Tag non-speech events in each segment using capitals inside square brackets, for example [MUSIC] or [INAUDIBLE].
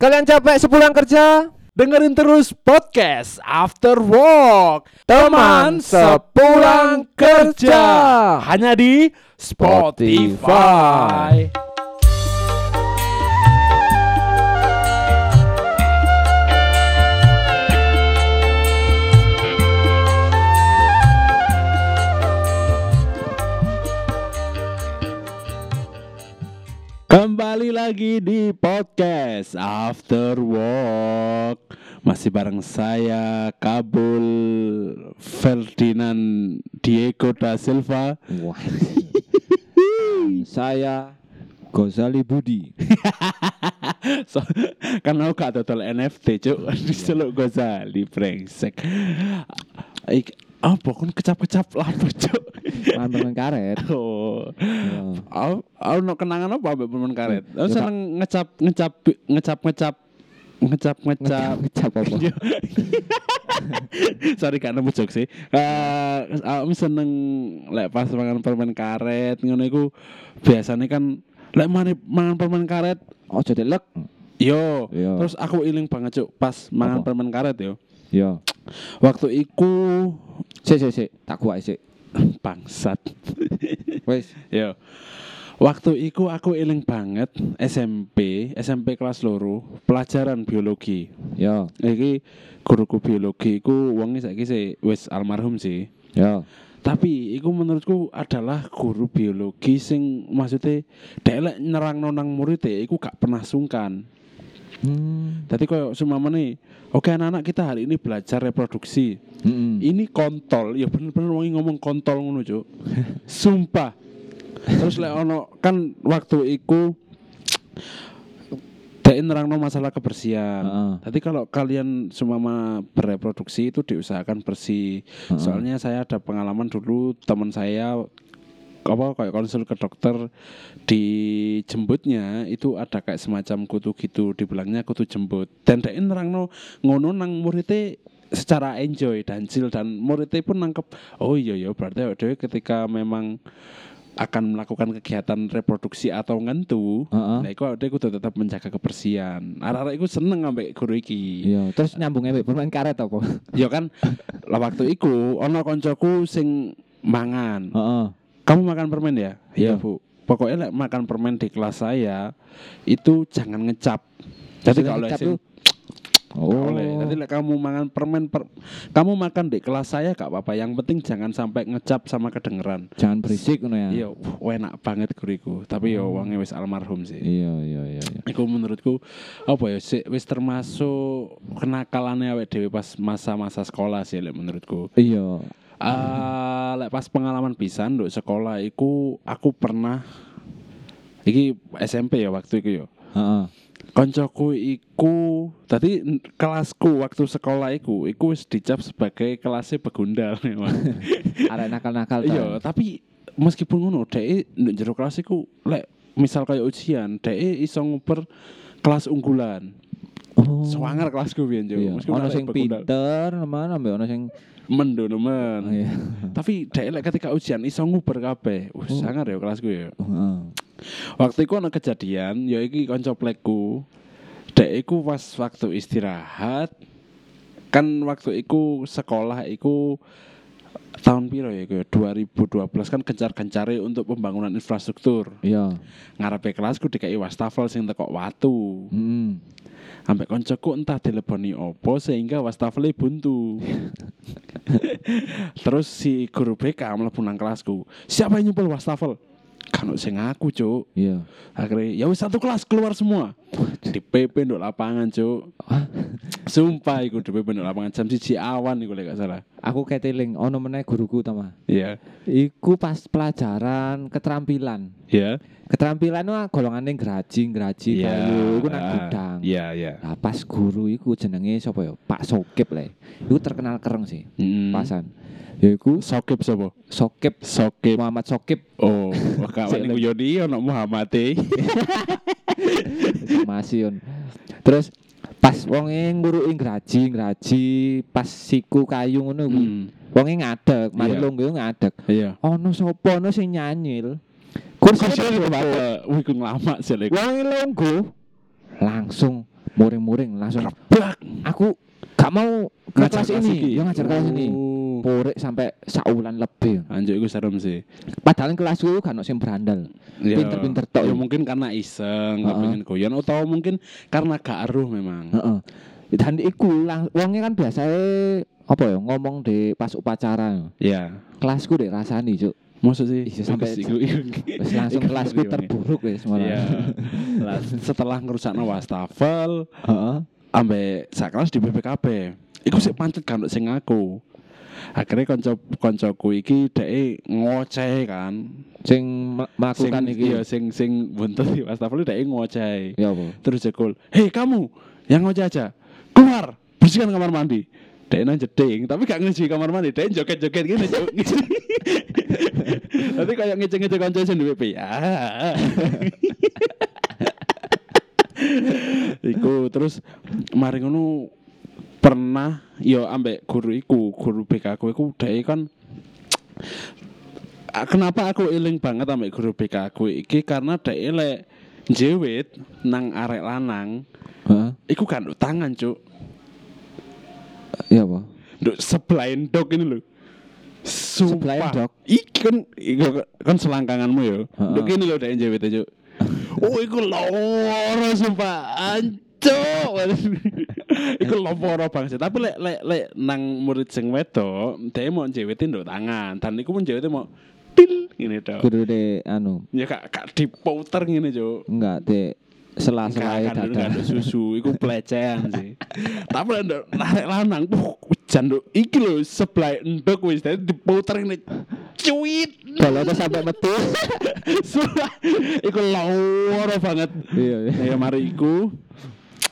Kalian capek sepulang kerja? Dengerin terus podcast After Work Teman sepulang kerja. Hanya di Spotify Kembali lagi di podcast After Work Masih bareng saya Kabul Ferdinand Diego da Silva Wah. [LAUGHS] Saya Gozali Budi. [LAUGHS] so, Kan aku gak total NFT cuk [LAUGHS] Diseluk Gozali brengsek Ik, apa kon kecap-kecap apa cuk Mantan karet. [LAUGHS] Oh Ya. Aku aku no kenangan apa ambek permen karet. Aku Ya, seneng ngecap ngecap ngecap ngecap ngecap ngecap Ngecap apa? [LAUGHS] Yo. Sorry gak nemu jokes sih. Eh aku seneng lek pas mangan permen karet ngono iku biasanya kan lek mangan permen karet Ojo delek. yo Yo. terus aku iling banget cuk pas mangan permen karet yo. Ya. Waktu iku Sik sik sik, tak kuat sik. [LAUGHS] bangsat. Wes. Yo. Waktu iku aku eling banget SMP, SMP kelas loro, pelajaran biologi. Ya. Iki guruku biologi iku wonge saiki sih wis almarhum sih. Ya. Tapi iku menurutku adalah guru biologi sing maksudnya dhek lek nyerang nang murid iku gak pernah sungkan. Hmm. Tadi koyo sumamane, oke anak-anak kita hari ini belajar reproduksi. Mm-mm. Ini kontol, ya bener-bener wong ngomong kontol ngono, Cuk. [LAUGHS] Sumpah. Terus lek ono kan waktu iku Dek nerangno masalah kebersihan. Heeh. Tadi kalau kalian semua bereproduksi itu diusahakan bersih. Heeh. Soalnya saya ada pengalaman dulu teman saya apa kayak konsul ke dokter di jembutnya itu ada kayak semacam kutu gitu dibilangnya kutu jembut dan dek nerangno ngono nang muridnya secara enjoy dan chill dan muridnya pun nangkep oh iya iya berarti dhewe ketika memang akan melakukan kegiatan reproduksi atau ngentu Heeh. nah itu kudu tetap menjaga kebersihan arek-arek iku seneng ambek guru iki Iya, terus nyambung mbek permen karet apa? ya kan lah waktu iku ono koncoku sing mangan Heeh. Kamu makan permen ya? Iya. bu. Pokoknya lek makan permen di kelas saya itu jangan ngecap. Jadi kalau ngecap tuh- [TSK] Oh. boleh. Jadi lek kamu makan permen per, kamu makan di kelas saya gak apa-apa. Yang penting jangan sampai ngecap sama kedengeran. Jangan berisik ngono ya. Iya, enak banget guriku. Tapi yo wonge wis almarhum sih. Iya, iya, iya, iya. Iku menurutku apa ya sih wis termasuk kenakalannya awake dhewe pas masa-masa sekolah sih menurutku. Iya. Ah, lek pas pengalaman pisan nduk sekolah iku aku pernah iki SMP ya waktu itu ya. Heeh. Koncoku iku tadi kelasku waktu sekolah iku iku wis dicap sebagai kelasnya begundal [LAUGHS] memang. [LAUGHS] Arek nakal-nakal. Iya, tapi meskipun ngono dhek nduk jero kelas iku lek misal kayak ujian dhek iso nguper kelas unggulan. Oh. Swanger kelasku biyen yo. Iya. Meskipun Ono sing pinter, mana ambek ono sing mendo nemen. Oh, iya. Tapi dhek lek ketika ujian iso nguber kabeh. Wis Oh. sangar ya kelasku ya. Heeh. Waktu itu ana kejadian, ya iki kanca plekku. Dek iku pas waktu istirahat kan waktu iku sekolah iku tahun piro ya ya? 2012 kan gencar-gencare untuk pembangunan infrastruktur. Iya. Ngarepe kelasku dikai wastafel sing teko watu. Heeh. Sampai koncoku entah dileboni opo sehingga wastafelnya buntu. [LAUGHS] Terus si guru BK mlebu nang kelasku. Siapa yang nyumpel wastafel? Kan sing aku, Cuk. Iya. Akhirnya ya wis satu kelas keluar semua. Di PP nduk lapangan, Cuk. Sumpah iku PP nduk lapangan jam 1 awan iku lek gak salah. Aku keteling ono meneh guruku ta, Mas. Iya. Iku pas pelajaran keterampilan. Iya. Keterampilan itu golongane graji, graji kayu iku nang gudang. Iya, iya. Nah, pas guru iku jenenge sapa ya? Pak Sokip le. Iku terkenal kereng sih. Mm. Pasan. Ya iku Sokip sapa? Sokip Sokip. Muhammad Sokip Oh, [LAUGHS] kawan niku yo di ono Muhammad e. [LAUGHS] Masion. Terus pas wonge nguruki graji, graji pas siku kayu ngono kuwi. Hmm. Wonge ngadeg, mari Iya. lungguh ngadeg. Iya. Ono sapa ono sing nyanyil. Kursi itu Wih, ku ngelamak sih. Wonge langsung muring-muring langsung aku gak mau ke Ngajar kelas kelas ini iki? ya ngajar kelas ini Oh. porek sampai saulan lebih Anjuk iku serem sih. padahal kelasku kan sing berandal Ya, Pinter-pinter tok. Ya mungkin karena iseng, Heeh. kepengin goyan atau mungkin karena gak aruh memang. Heeh. Dan iku lang wongnya kan biasanya apa ya ngomong di pas upacara. Ya. Kelasku deh rasani, Cuk. Maksud sih Iya, sampai- Wis langsung kelasku terburuk wis malah. Iya. Lah, setelah ngerusakno wastafel, Heeh. Ambek sak kelas di BPKB. Iku sik pancet kan sing aku. Akhirnya konco koncoku iki dhek ngoceh kan. Sing me- melakukan sing, iki. Iya, sing sing buntut di wastafel dhek ngoceh. Ya apa? Terus jekul, "Hei kamu, yang ngoceh aja. Keluar, bersihkan kamar mandi." Dhek nang jeding, tapi gak ngisi kamar mandi, dhek joget-joget gini. Nanti [LAUGHS] kayak ngece-ngece kanca sing duwe ya. [LAUGHS] iku terus mari ngono pernah yo ambek guru iku guru BK aku iku dhek kan [TSK] kenapa aku eling banget ambek guru BK aku iki karena dhek lek jewit nang arek lanang Heeh. iku kan tangan cuk Ya apa? nduk sebelah endok ini lho Sebelah Sumpah. endok? Iki kan kan selangkanganmu ya. Nduk ini lho dhek jewit cuk. Oh iku loro sumpah. Ancuk. [LAUGHS] iku loro banget. Tapi lek lek lek nang murid sing wedok, dhek mau nduk tangan. Dan iku pun jewite mau pil ngene. Kudu de anu, Ya kak kak diputer ngene cuk. enggak de sela-sela kan ada susu, iku [LAUGHS] pelecehan sih. Tapi nduk narik lanang, uh, hujan nduk iki lho sebelah endok wis dadi diputer ngene. Cuit. Kalau tuh sampai metu. [LAUGHS] Iku loro banget. Iya, iya. Ya mari iku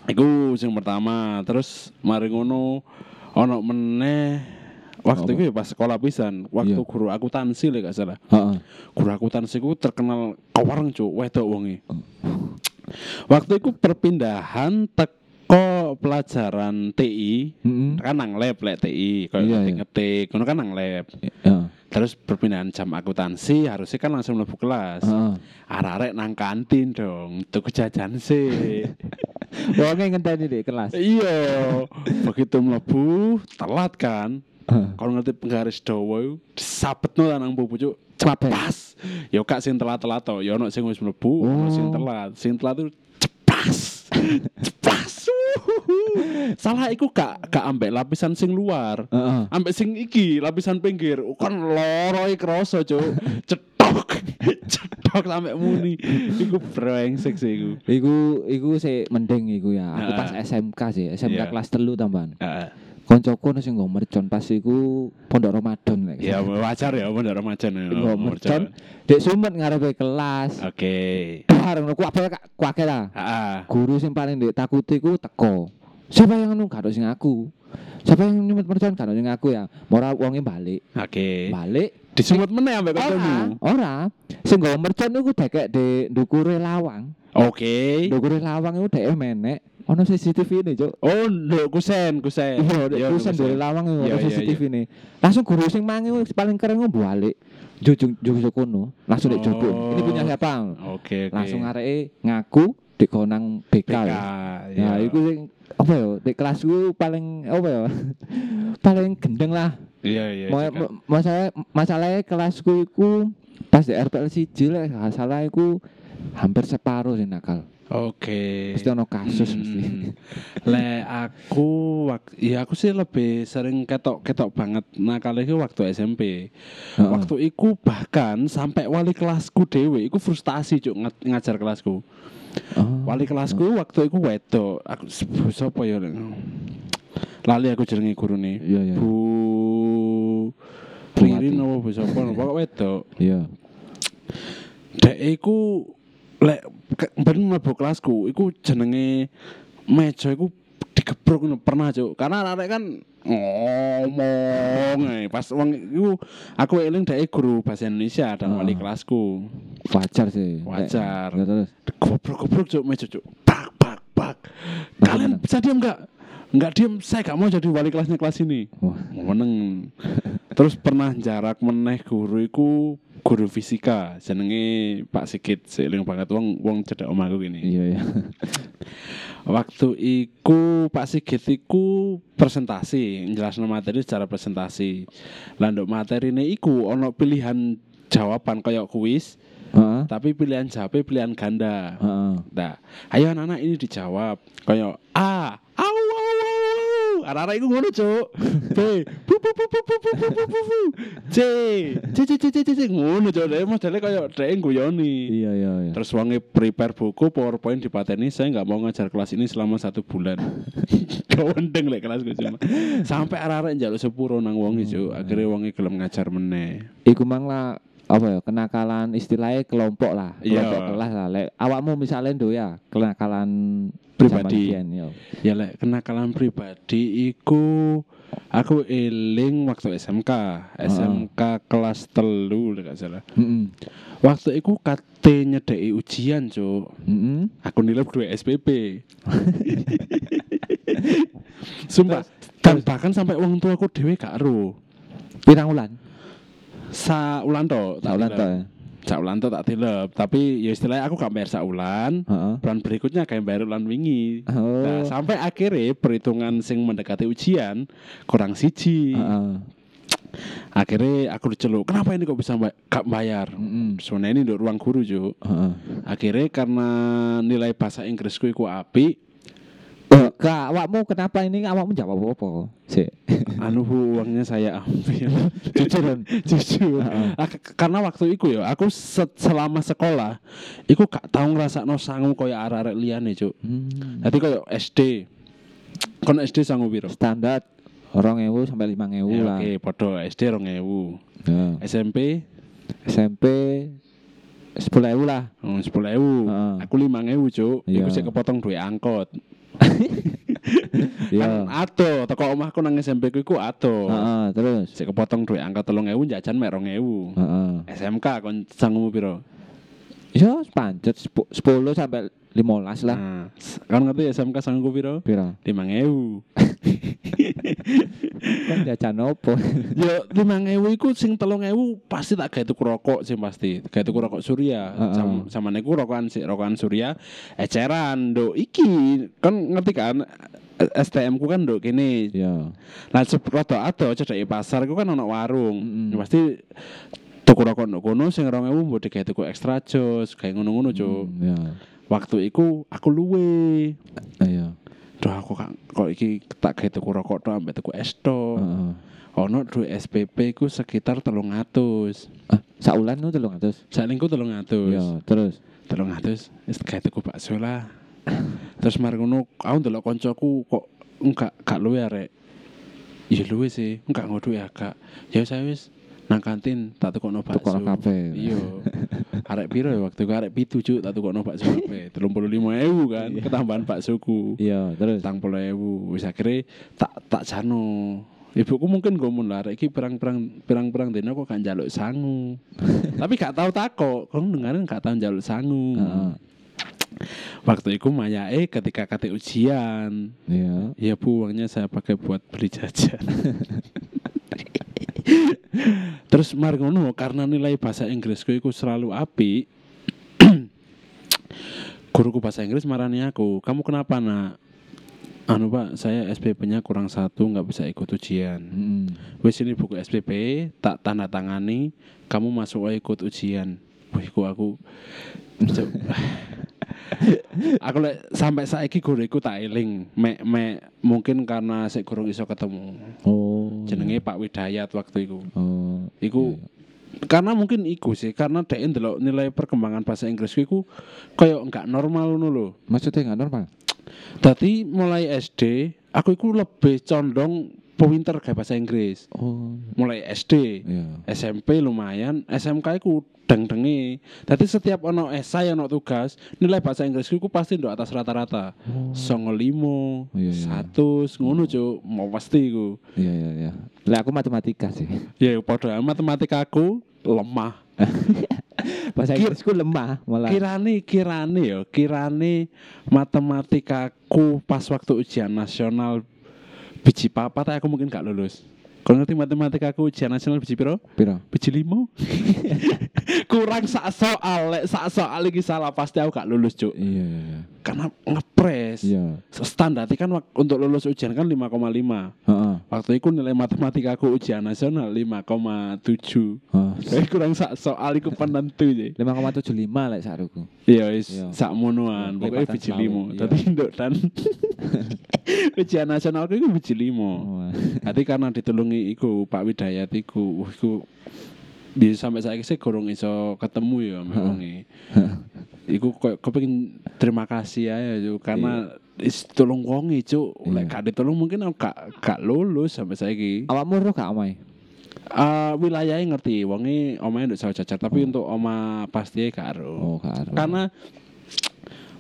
iku sing pertama, terus mari ngono ono meneh waktu Apa? itu ya pas sekolah pisan, waktu Iya. guru akuntansi lek gak salah. Heeh. Guru akuntansi ku terkenal kawareng cuk, wedok wonge. Waktu itu perpindahan teko pelajaran TI Heeh. kan nang lab lek TI kayak Iya, iya. ngetik-ngetik, ngono kan nang lab. Ya. Terus perpindahan jam akuntansi harusnya kan langsung mlebu kelas. Heeh. Arek-arek nang kantin dong, tuku jajan sih. [LAUGHS] Wonge ngenteni di kelas. iya, begitu mlebu telat kan. Heeh. Kalau ngerti penggaris dawa lah nang pupu cuk. Kabeh. Cepas. Ya kak sing telat-telat to, ya ono sing wis mlebu, ono sing Oh. telat. Sing telat itu cepas. cepas. Salah iku gak gak ambek lapisan sing luar. Heeh. Ambek sing iki lapisan pinggir Oh, kan loro iki kroso cuk. Cetok. Cetok sampe muni. Iku brengsek sih iku. Iku iku sih mending iku ya. Aku pas SMK sih, SMK Iya. kelas telu tambahan. Heeh. Koncoku ono sing nggo mercon pas iku pondok Ramadan lek. Ya wajar ya bener remaja nih. nggo mercon dek sumet ngarepe kelas. Oke. Bareng ku apa kuake lah. Guru sing paling ndek takuti ku teko. Siapa yang gak ada sing aku. Siapa yang nyumet mercon ada sing aku ya. Mora wonge balik. Oke. Balik Disumut meneh ambek ora, kancamu. ora. Sing nggo mercon iku dekek di ndukure lawang. Oke. Ndukure lawang iku dhek menek ono CCTV ini, Cuk. Oh, nduk kusen, kusen. Iya, Iya, dek kusen dari lawang itu Iya, iya, CCTV nih. Langsung guru sing mangi paling keren ku balik. Jujung jujung kono. Langsung dek jupuk. Oh. Ini punya siapa? Oke. Langsung areke ngaku di konang BK. Ya. Ya, iku sing apa ya? Di kelasku paling apa ya? [LAUGHS] paling gendeng lah. Iya, iya. Masalah masalahnya kelasku iku pas di RPL siji lek gak salah iku hampir separuh sing nakal. Oke. Mesti ono kasus Hmm. mesti. Le aku ya aku sih lebih sering ketok-ketok banget nakal iki waktu SMP. Heeh. Waktu iku bahkan sampai wali kelasku dewe iku frustasi cuk nga- ngajar kelasku. Oh. Wali kelasku waktu iku wedok. Aku sapa ya? Lali aku jenenge gurune. Iya, iya. Bu Ririn apa Bu sapa? Pokok wedok. Iya. Dek iku lek ben mlebu kelasku iku jenenge meja iku digebrok ngono pernah cuk karena arek kan ngomong ae. pas wong iku aku eling dek guru bahasa Indonesia dan wali Ah. kelasku Wajar sih. Wajar. Terus. gobrok-gobrok cuk meja cuk bak bak bak kalian bisa diam enggak enggak diam saya gak mau jadi wali kelasnya kelas ini Wah. meneng [LAUGHS] terus pernah jarak meneh guru iku guru fisika jenenge Pak Sigit seling banget wong wong cedek omahku gini. Iya ya. [LAUGHS] Waktu iku Pak Sigit iku presentasi, jelasno materi secara presentasi. Lah nduk materine iku ono pilihan jawaban kayak kuis, Heeh. tapi pilihan jawabnya pilihan ganda. Heeh. Nah, ayo anak-anak ini dijawab. Kayak A, Anak-anak itu ngono, Cuk. B, bu bu bu bu bu bu bu bu bu bu. C, C C C C C C ngono, Cuk. Dhewe modele kayak dhewe guyoni. Iya iya iya. Terus wonge prepare buku PowerPoint dipateni saya nggak mau ngajar kelas ini selama satu bulan. [LAUGHS] Kewendeng lek kelas gue cuma. Sampai arek-arek njaluk sepuro nang wonge, Cuk. Akhirnya wonge gelem ngajar meneh. Iku mang lah apa ya kenakalan istilahnya kelompok lah Iya. kelompok kelas lah Lek, awakmu misalnya ndo ya kenakalan Pribadi. biyen, ya. Lek kenakalan pribadi iku aku eling waktu SMK, SMK kelas telu lek gak salah. Heeh. Waktu iku kate nyedeki ujian, Cuk. Heeh. Aku nilai dua SPP. Sumpah, dan bahkan sampai uang tua aku dhewe gak ero. pirang ulan Sa ulan to, tak ulan to ya Sa ulan to tak dilep, tapi ya istilahnya aku gak bayar sa ulan. heeh Bulan berikutnya kayak bayar ulan wingi. oh Nah, sampai akhirnya perhitungan sing mendekati ujian kurang siji. Akhirnya aku diceluk, kenapa ini kok bisa ba- gak bayar? Heeh. Sebenarnya ini di ruang guru heeh Akhirnya karena nilai bahasa Inggrisku iku api, Kak, awakmu kenapa ini awakmu jawab apa? Sik. [LAUGHS] anu uangnya saya ambil. [LAUGHS] Jujur. Jujur. K- karena waktu itu ya, aku se- selama sekolah, iku gak tau ngrasakno sangu koyo arek-arek liyane, Cuk. Hmm. Dadi koyo SD. Kon SD sangu piro? Standar 2000 sampai 5000 Ya, lah. Oke, padha SD 2000. Ya. SMP SMP 10000 lah. Oh, sepuluh Heeh. Aku lima ewu cuk. Iya. Iku sih kepotong duit angkot. Ya. Kan ato, toko omahku nang SMP ku iku ato. Heeh, terus. Sik kepotong duit angkot telung ewu jajan mek rong ewu. Heeh. SMK kon sanggumu piro? Ya, pancet sepu- 10 sampai 15 lah. Nah, kan ngerti SMK sanggumu piro? Lima ewu. [LAUGHS] Kan jajan opo? Ya lima ewu iku sing telung ewu pasti tak gawe tuku rokok sih pasti. Gawe tuku rokok Surya. Sam, sama niku rokokan sih rokokan Surya. Eceran do iki kan ngerti kan STM ku kan do kene Ya. Lah rada ado cedeki pasar iku kan ono warung. Ya pasti tuku rokok nduk kono sing 2000 mbok digawe tuku extra jos, kayak ngono-ngono, Cuk. Hmm, Ya. Waktu iku aku luwe. Iya. Duh aku kok kok iki tak gawe tuku rokok tok ambek tuku es tok. Heeh. Ono duit SPP ku sekitar 300. Ah, saulan nu 300. Saklingku 300. Ya, terus. 300 wis gawe tuku bakso lah. [COUGHS] Terus mari ngono aku ndelok koncoku kok enggak gak luwe arek. Iya luwe sih, enggak ngodo ya kak. Ya saya wis nang kantin tak tukokno bakso. Tukokno kabeh. Iya. [LAUGHS] Arek piro ya waktu arek pitu cuk tak tukokno bakso kabeh. [LAUGHS] 35.000 kan ketambahan baksoku. Iya, terus. Tang puluh ewu wis akhirnya tak tak jano. Ibuku mungkin ngomong lah, arek iki perang-perang perang-perang dino kok gak njaluk sangu. [LAUGHS] Tapi gak tahu takok, kok dengerin gak tahu njaluk sangu. Heeh. Waktu itu mayae ketika kate ujian. Iya. Ya bu, uangnya saya pakai buat beli jajan. Terus mari ngono karena nilai bahasa Inggrisku itu selalu api. [CLEARS THROAT] Guruku bahasa Inggris marani aku, kamu kenapa nak? Anu pak, saya SPP-nya kurang satu, nggak bisa ikut ujian. Heeh. Wes ini buku SPP, tak tanda tangani, kamu masuk ikut ujian. Wih, ku aku. [LAUGHS] aku lek sampai saiki guruku tak eling, mek mek mungkin karena sik guru iso ketemu. Oh. Jenenge Pak Widayat waktu itu. Oh. Iku karena mungkin iku sih karena dhek ndelok nilai perkembangan bahasa Inggris iku koyo enggak normal ngono lho. Maksudnya nggak normal? Dadi mulai SD aku iku lebih condong pinter kayak bahasa Inggris. Oh. Mulai SD, Iya. SMP lumayan, SMK iku deng-dengi. Dadi setiap ono esai ono tugas, nilai bahasa Inggris iku pasti ndok atas rata-rata. Oh. Songo limo, Iya, iya. satu, ngono cuk, mau pasti iku. Iya, iya, iya. Lah aku matematika sih. Ya padha matematika aku lemah. [LAUGHS] Bahasa Inggrisku lemah malah. Kirane kirane ya, kirane matematikaku pas waktu ujian nasional biji papat aku mungkin gak lulus. Kau ngerti matematika aku ujian nasional biji piro? Piro? Biji limo. [LAUGHS] Kurang sak soal, lek sak soal iki salah pasti aku gak lulus, Cuk. Iya, iya, iya. Karena ngepres. Iya. Standar kan untuk lulus ujian kan 5,5. Heeh. Waktu itu nilai matematika aku ujian nasional 5,7. Heeh. Kurang sak soal iku penentu sih. 5,75 lek saruku. Iya wis Iya. sak monoan, Iya, pokoknya biji limo. Dadi nduk dan [LAUGHS] ujian nasional aku iku biji limo. Oh. Nanti karena ditulungi iku Pak Widayat iku, uh, iku bisa sampai saya sih gorong iso ketemu ya wonge. Iku kok kepengin terima kasih ya karena is tolong wonge cuk. Lek Iya. gak ditolong mungkin aku gak gak lulus sampai saiki. Awakmu ro gak omahe? Eh wilayahnya ngerti, wonge omahe nduk sawah cacar, tapi untuk oma pasti gak ero. Oh, gak ero. Karena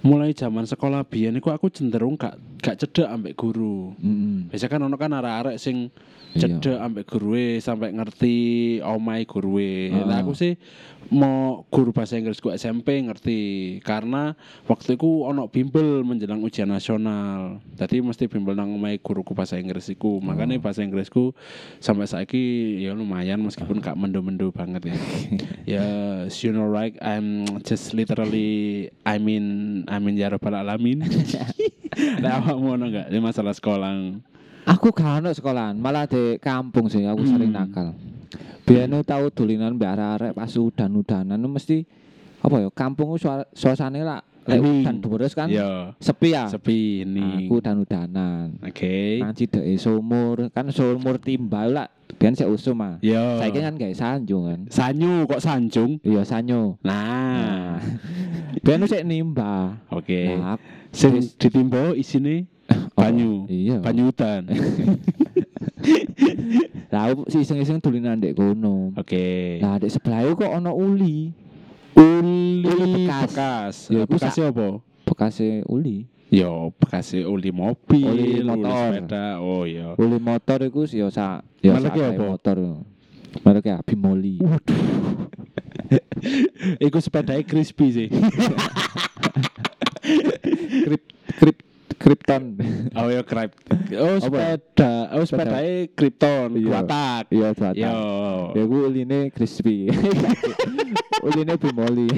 mulai zaman sekolah biyen iku aku cenderung gak gak cedek ambek guru. Heeh. Biasa kan ono kan arek-arek sing Iya. cedek ambek guruwe sampai ngerti omahe guruwe. Heeh. Lah aku sih mau guru bahasa Inggrisku SMP ngerti karena waktu itu ono bimbel menjelang ujian nasional. Jadi mesti bimbel nang omahe guruku bahasa Inggris iku. Makanya bahasa Inggrisku sampai saiki ya lumayan meskipun gak mendo-mendo banget ya. [LAUGHS] ya you know right I'm just literally I mean I mean ya rabbal alamin. [LAUGHS] Lah awakmu ono gak ini masalah sekolah? Aku gak ono sekolahan, malah di kampung sih aku sering Hmm. nakal. Biyen tau dolinan mbek arek-arek pas udan-udanan mesti apa ya kampung suasane lah lek udan deres kan Ya, sepi ya. sepi ini. Aku udan-udanan. Oke. Nang cideke sumur, kan sumur timbal lah. Biyen sik usum ah. Ya. Saiki kan gawe sanjung kan. Sanyu kok sanjung? Iya sanyo. Nah, Biyen sik nimba. oke. Nah, Sing ditimba isine [LAUGHS] banyu. Iya. Banyu hutan. [LAUGHS] Lah sih iseng-iseng dolinan ndek kono. Oke. Lah ndek sebelah kok ono uli. Uli Uli bekas. bekas. Ya, Ya, bekasnya apa? Bekase uli. Yo, bekasnya uli mobil, Uli motor. sepeda. Oh iya. Uli motor iku ya sak ya sak motor. Mereknya Bimoli. Iku sepedanya crispy sih. Krip krip Krypton. oh ya krip. Oh Apa? sepeda. Oh sepedanya Krypton. Iya. Watak. Iya dua Yo. Ya ku uline crispy. [LAUGHS] uline Bimoli.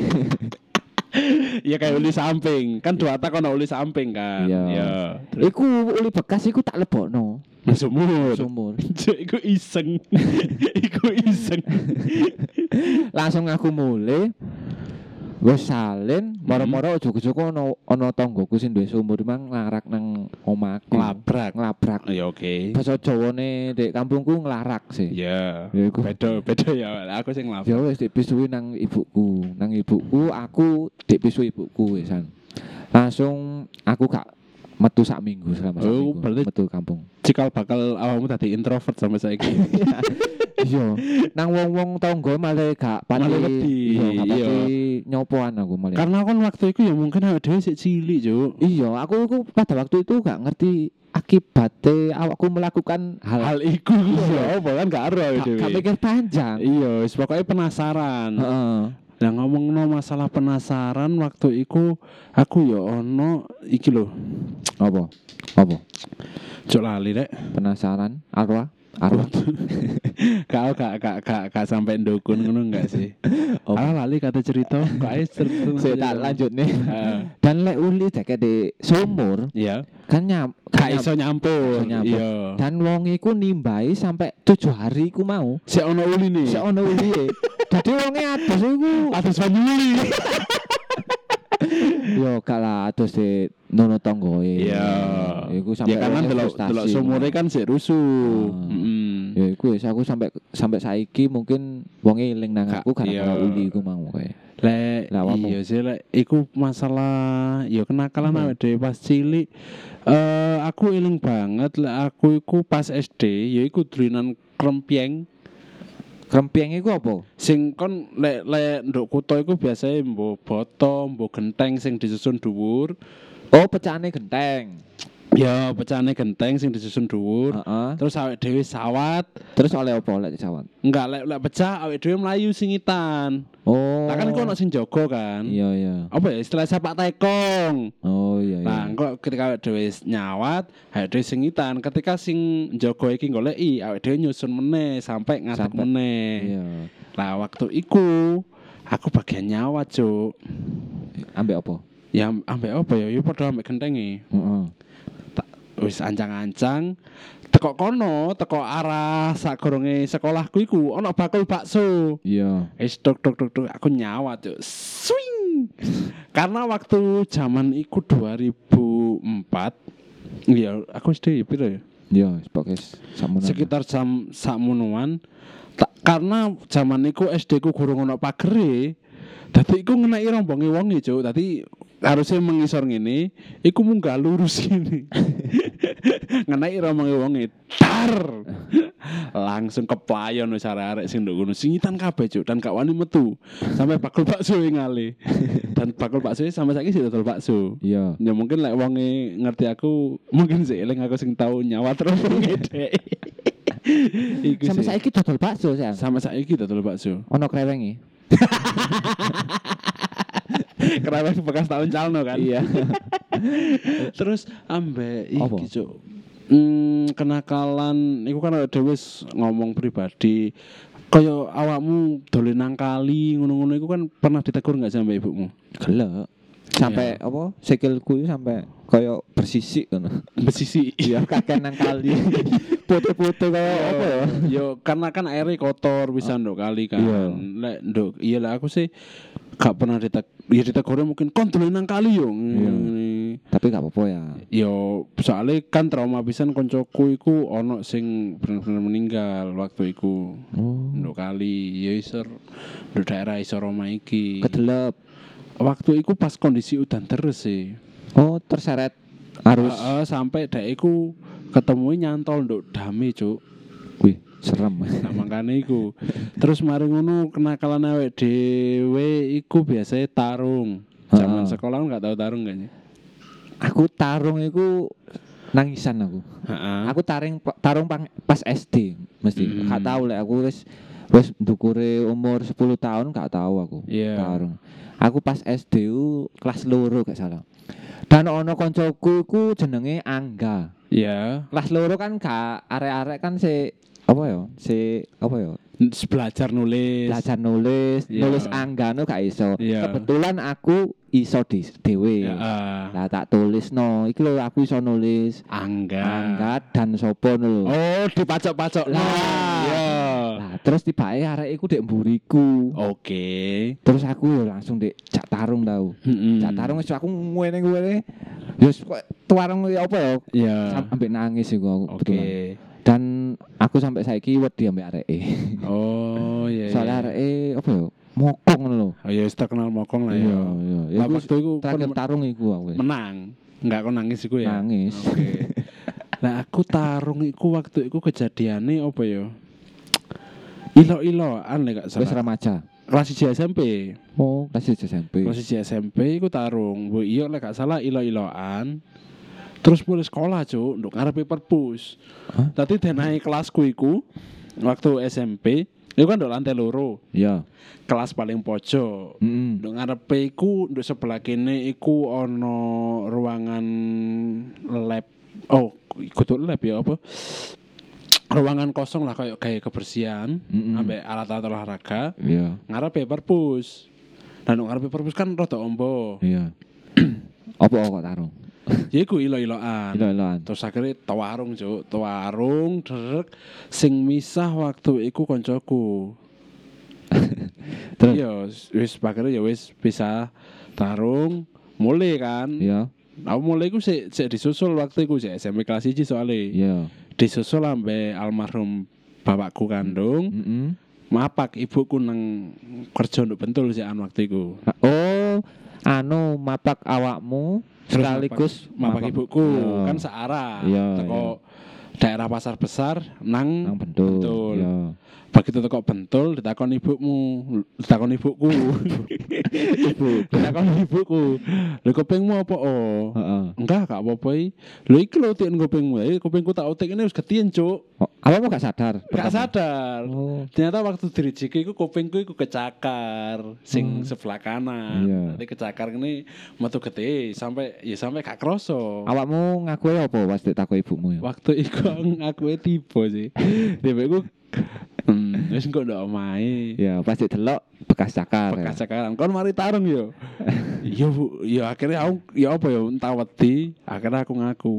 Ya kayak uli samping. Kan dua tak ono uli samping kan. Iya. Ya. iku uli bekas iku tak lebokno. Sumur. Sumur. [LAUGHS] Cuk, iku iseng. [LAUGHS] iku iseng. Langsung aku mulai Wes salin, moro-moro ojo-ojo ono ono tonggoku sing duwe sumur mang nglarak nang omahku. Ngelabrak. Ngelabrak. Ya oke. Basa Jawane dek kampungku nglarak sih. Ya. Iku. Beda beda ya. Aku sing ngelabrak. Ya wis dipisuhi nang ibuku. Nang ibuku aku dipisuhi ibuku wisan. Langsung aku gak metu sak minggu selama sak Oh, minggu. berarti- metu kampung. Cikal bakal awakmu tadi introvert sampai saiki. [LAUGHS] Iya, nang wong-wong tonggo malah gak pati. Malah wedi, Iya, iya. nyopoan aku malah. Karena kan waktu itu ya mungkin awake dhewe sik cilik, Juk. Iya, aku iku pada waktu itu gak ngerti akibatnya awakku melakukan hal, Hal iku ya apa kan gak ero gak, dhewe. gak pikir panjang. Iya, wis penasaran. Heeh. Nah ngomong masalah penasaran waktu itu aku ya ono iki lho. Apa? Apa? Cuk lali rek. Penasaran? Arwah? Arwah? [LAUGHS] Kau gak gak gak gak sampai ndukun ngono enggak sih? [LAUGHS] Oh. Ah lali kata cerita, kok ae cerita. Saya tak lanjut nih. [LAUGHS] Dan lek uli deket di sumur Iya. kan nyam, Gak kan iso nyampur. Iso nyampur. Iya. dan wong iku nimbai sampai tujuh hari iku mau. Si ono uli nih. Si ono uli. Dadi wonge atus iku Atas banyu uli. Yo gak lah atus di nono tonggoe. Iya. Iku sampai Ya karena delok delok sumure kan sik rusuh. Ah. Heeh. Ya iku wis aku sampai sampai saiki mungkin wonge eling nang aku karena iya. uli iku mau kae. Lek iya sih lek iku masalah ya kenakalan awake dhewe pas cilik. Eh aku eling banget lek aku iku pas SD ya iku dolinan krempieng Krempieng iku apa? sing kon lek lek nduk kutho iku biasanya mbok boto, mbok genteng sing disusun dhuwur. Oh, pecahane genteng. Ya pecahane genteng sing disusun dhuwur. Heeh. Terus awake dhewe sawat, Terus oleh apa oleh disawat? enggak lek lek pecah awake dhewe mlayu singitan. Oh. Lah kan kok ono sing jaga kan. Iya iya. Apa ya istilah sepak tekong. Oh iya iya. Nah, kok ketika awake dhewe nyawat, awake dhewe singitan. Ketika sing jaga iki goleki, awake dhewe nyusun meneh sampai ngadeg meneh. Iya. Lah waktu iku aku bagian nyawat, Cuk. Ambek apa? Ya ambek apa ya? Ya padha ambek gentenge. Heeh. Tak wis ancang-ancang teko kono, teko arah sakurunge sekolahku iku ana bakul bakso. Iya. Wis tok tok tok tok aku nyawat, Cuk. Swing. Karena waktu zaman iku 2004 Iya, aku SD piro ya? Iya, podcast sakmono. sekitar jam sakmonoan tak karena zaman iku SD ku gurung ono pagere dadi iku ngeneki rombonge wong e cuk dadi harusnya mengisor ngene iku munggah lurus ini [LAUGHS] ngeneki rombonge wong e tar langsung keplayon wis arek-arek sing nduk ngono singitan kabeh cuk dan gak wani metu sampai bakul bakso e ngale dan bakul bakso e sampai saiki sih dodol bakso Iya. Ya mungkin lek wonge ngerti aku mungkin sih eling aku sing tau nyawa terus ngedek. Iku sih. saiki dodol bakso sih. sama saiki dodol bakso. Ono krewengi. [LAUGHS] [LAUGHS] Kenapa bekas tahun calno kan? Iya. [LAUGHS] Terus ambek Apa? iki cuk. Hmm, kenakalan iku kan dhewe wis ngomong pribadi kaya awakmu dolen nang kali ngono-ngono iku kan pernah ditegur enggak sama ibumu? Gelek. Sampai apa? Sikilku sampai koyo bersisik ngono. Besisi. [LAUGHS] Iya, kakek nang kali. Foto-foto kayak apa ya? Yo karena kan airnya kotor bisa nduk kali kan. Iya. Lek iya lah aku sih gak pernah ditek ya ditegurnya mungkin kon kali yo. Iya. Tapi gak apa-apa ya. Yo soalnya kan trauma pisan koncoku iku ono sing bener-bener meninggal waktu iku. Oh. Nduk kali ya isor nduk daerah isor Roma iki. Kedelep. Waktu iku pas kondisi udan terus sih. Oh, terseret arus. Heeh, sampai dek iku ketemu nyantol nduk dame cuk. Wih, serem. Nah, makanya iku. Terus mari ngono kenakalan awake dhewe iku biasanya tarung. Zaman sekolah nggak tahu tarung kayaknya. aku tarung itu nangisan aku. Heeh. Aku taring tarung pang, pas SD mesti. Hmm. Gak tahu lek aku wis wis ndukure umur 10 tahun gak tahu aku. Iya. Tarung. Aku pas SD ku kelas loro gak salah. Dan ono koncoku iku jenenge Angga. Iya. Kelas loro kan gak arek-arek kan si apa ya? Si apa ya? Belajar nulis. Belajar nulis, Iya. nulis Angga no gak iso. Iya. Kebetulan aku iso di dhewe. Heeh. Lah tak tulis no, iki lho aku iso nulis Angga. Angga dan sopo lho. Oh, dipacok-pacok. Lah. Iya. Lah terus tibae arek iku dek mburiku. Oke. Terus aku yo langsung dek cak tarung tau. Heeh. Cak tarung wis aku ngene-ngene. Wis kok tuarung apa ya? Iya. Sam- Ambek nangis iku aku. Oke. betulan. Dan aku sampai saiki wedi ambek areke. Oh, iya. iya. Soalnya areke apa ya? Mokong lho. Oh, ya wis terkenal mokong lah ya. Iya, iya. Ya waktu iku terakhir tarung iku aku. menang. Enggak kon nangis iku ya. Nangis. Oke. [LAUGHS] Lah aku tarung iku waktu iku kejadiane apa ya? Ilo-iloan lek gak Wis salah. remaja. Kelas 1 SMP. Oh, kelas SMP. Kelas 1 SMP iku tarung. Bu iya lek gak salah ilo-iloan. Terus mulai sekolah, Cuk, nduk ngarepe perpus. Hah? Tadi denai kelasku iku waktu SMP, iku kan nduk lantai loro. Iya. Kelas paling pojok. Heeh. Nduk ngarepe iku nduk sebelah kene iku ono ruangan lab. Oh, kudu lab ya apa? Ruangan kosong lah kayak kayak kebersihan Mm-mm. ambek alat-alat olahraga Iya. ngarepe perpus. Dan nduk ngarepe perpus kan rada ombo. Iya. [CLEARS THROAT] Apa kok tarung? [LAUGHS] Ya iku ilo-iloan. Ilo-iloan. Terus akhirnya tawarung, Cuk. Tawarung derek sing misah waktu iku koncoku. [LAUGHS] Terus? Iya, wis akhirnya ya wis bisa tarung mulai kan. Iya. Aku mulai iku sik sik disusul waktu iku sik SMP kelas 1 soalnya. Iya. Disusul ambe almarhum bapakku kandung, Heeh. mapak ibuku nang kerja nduk bentul sih an waktu iku. Oh, anu mapak awakmu sekaligus Mapak ibuku Iya. kan searah. Iya, Teko daerah pasar besar nang nang bentul. Bentul. Iya. Begitu teko bentul ditakon ibumu. Ditakon ibuku. Ibu. ditakon ibuku. Lho kupingmu apa? Oh. Enggak gak apa-apa i. Lho iki lho kupingmu. Eh kupingku tak utik ini wis getien cuk. Oh, Awakmu gak sadar? gak sadar. Oh. ternyata waktu dirijiki iku kupingku iku kecakar sing sebelah kanan. Iya. nanti kecakar ini metu gede sampai ya sampai gak kroso. Awakmu ngaku apa pas ditakok ibumu ya? waktu iku [LAUGHS] aku tiba sih. Tiba iku hmm, wis kok ndak omahe Ya, pas delok bekas cakar. ya. bekas cakaran kon mari tarung yo [LAUGHS] iya bu ya akhirnya aku ya apa ya entah wedi akhirnya aku ngaku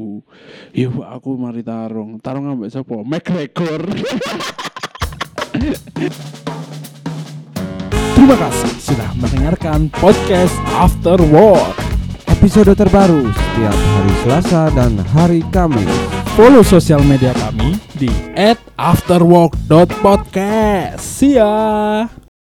iya bu aku mari tarung tarung ambek sapa McGregor [LAUGHS] Terima kasih sudah mendengarkan podcast After Work. Episode terbaru setiap hari Selasa dan hari Kamis. Follow sosial media kami di @afterwork.podcast. See ya.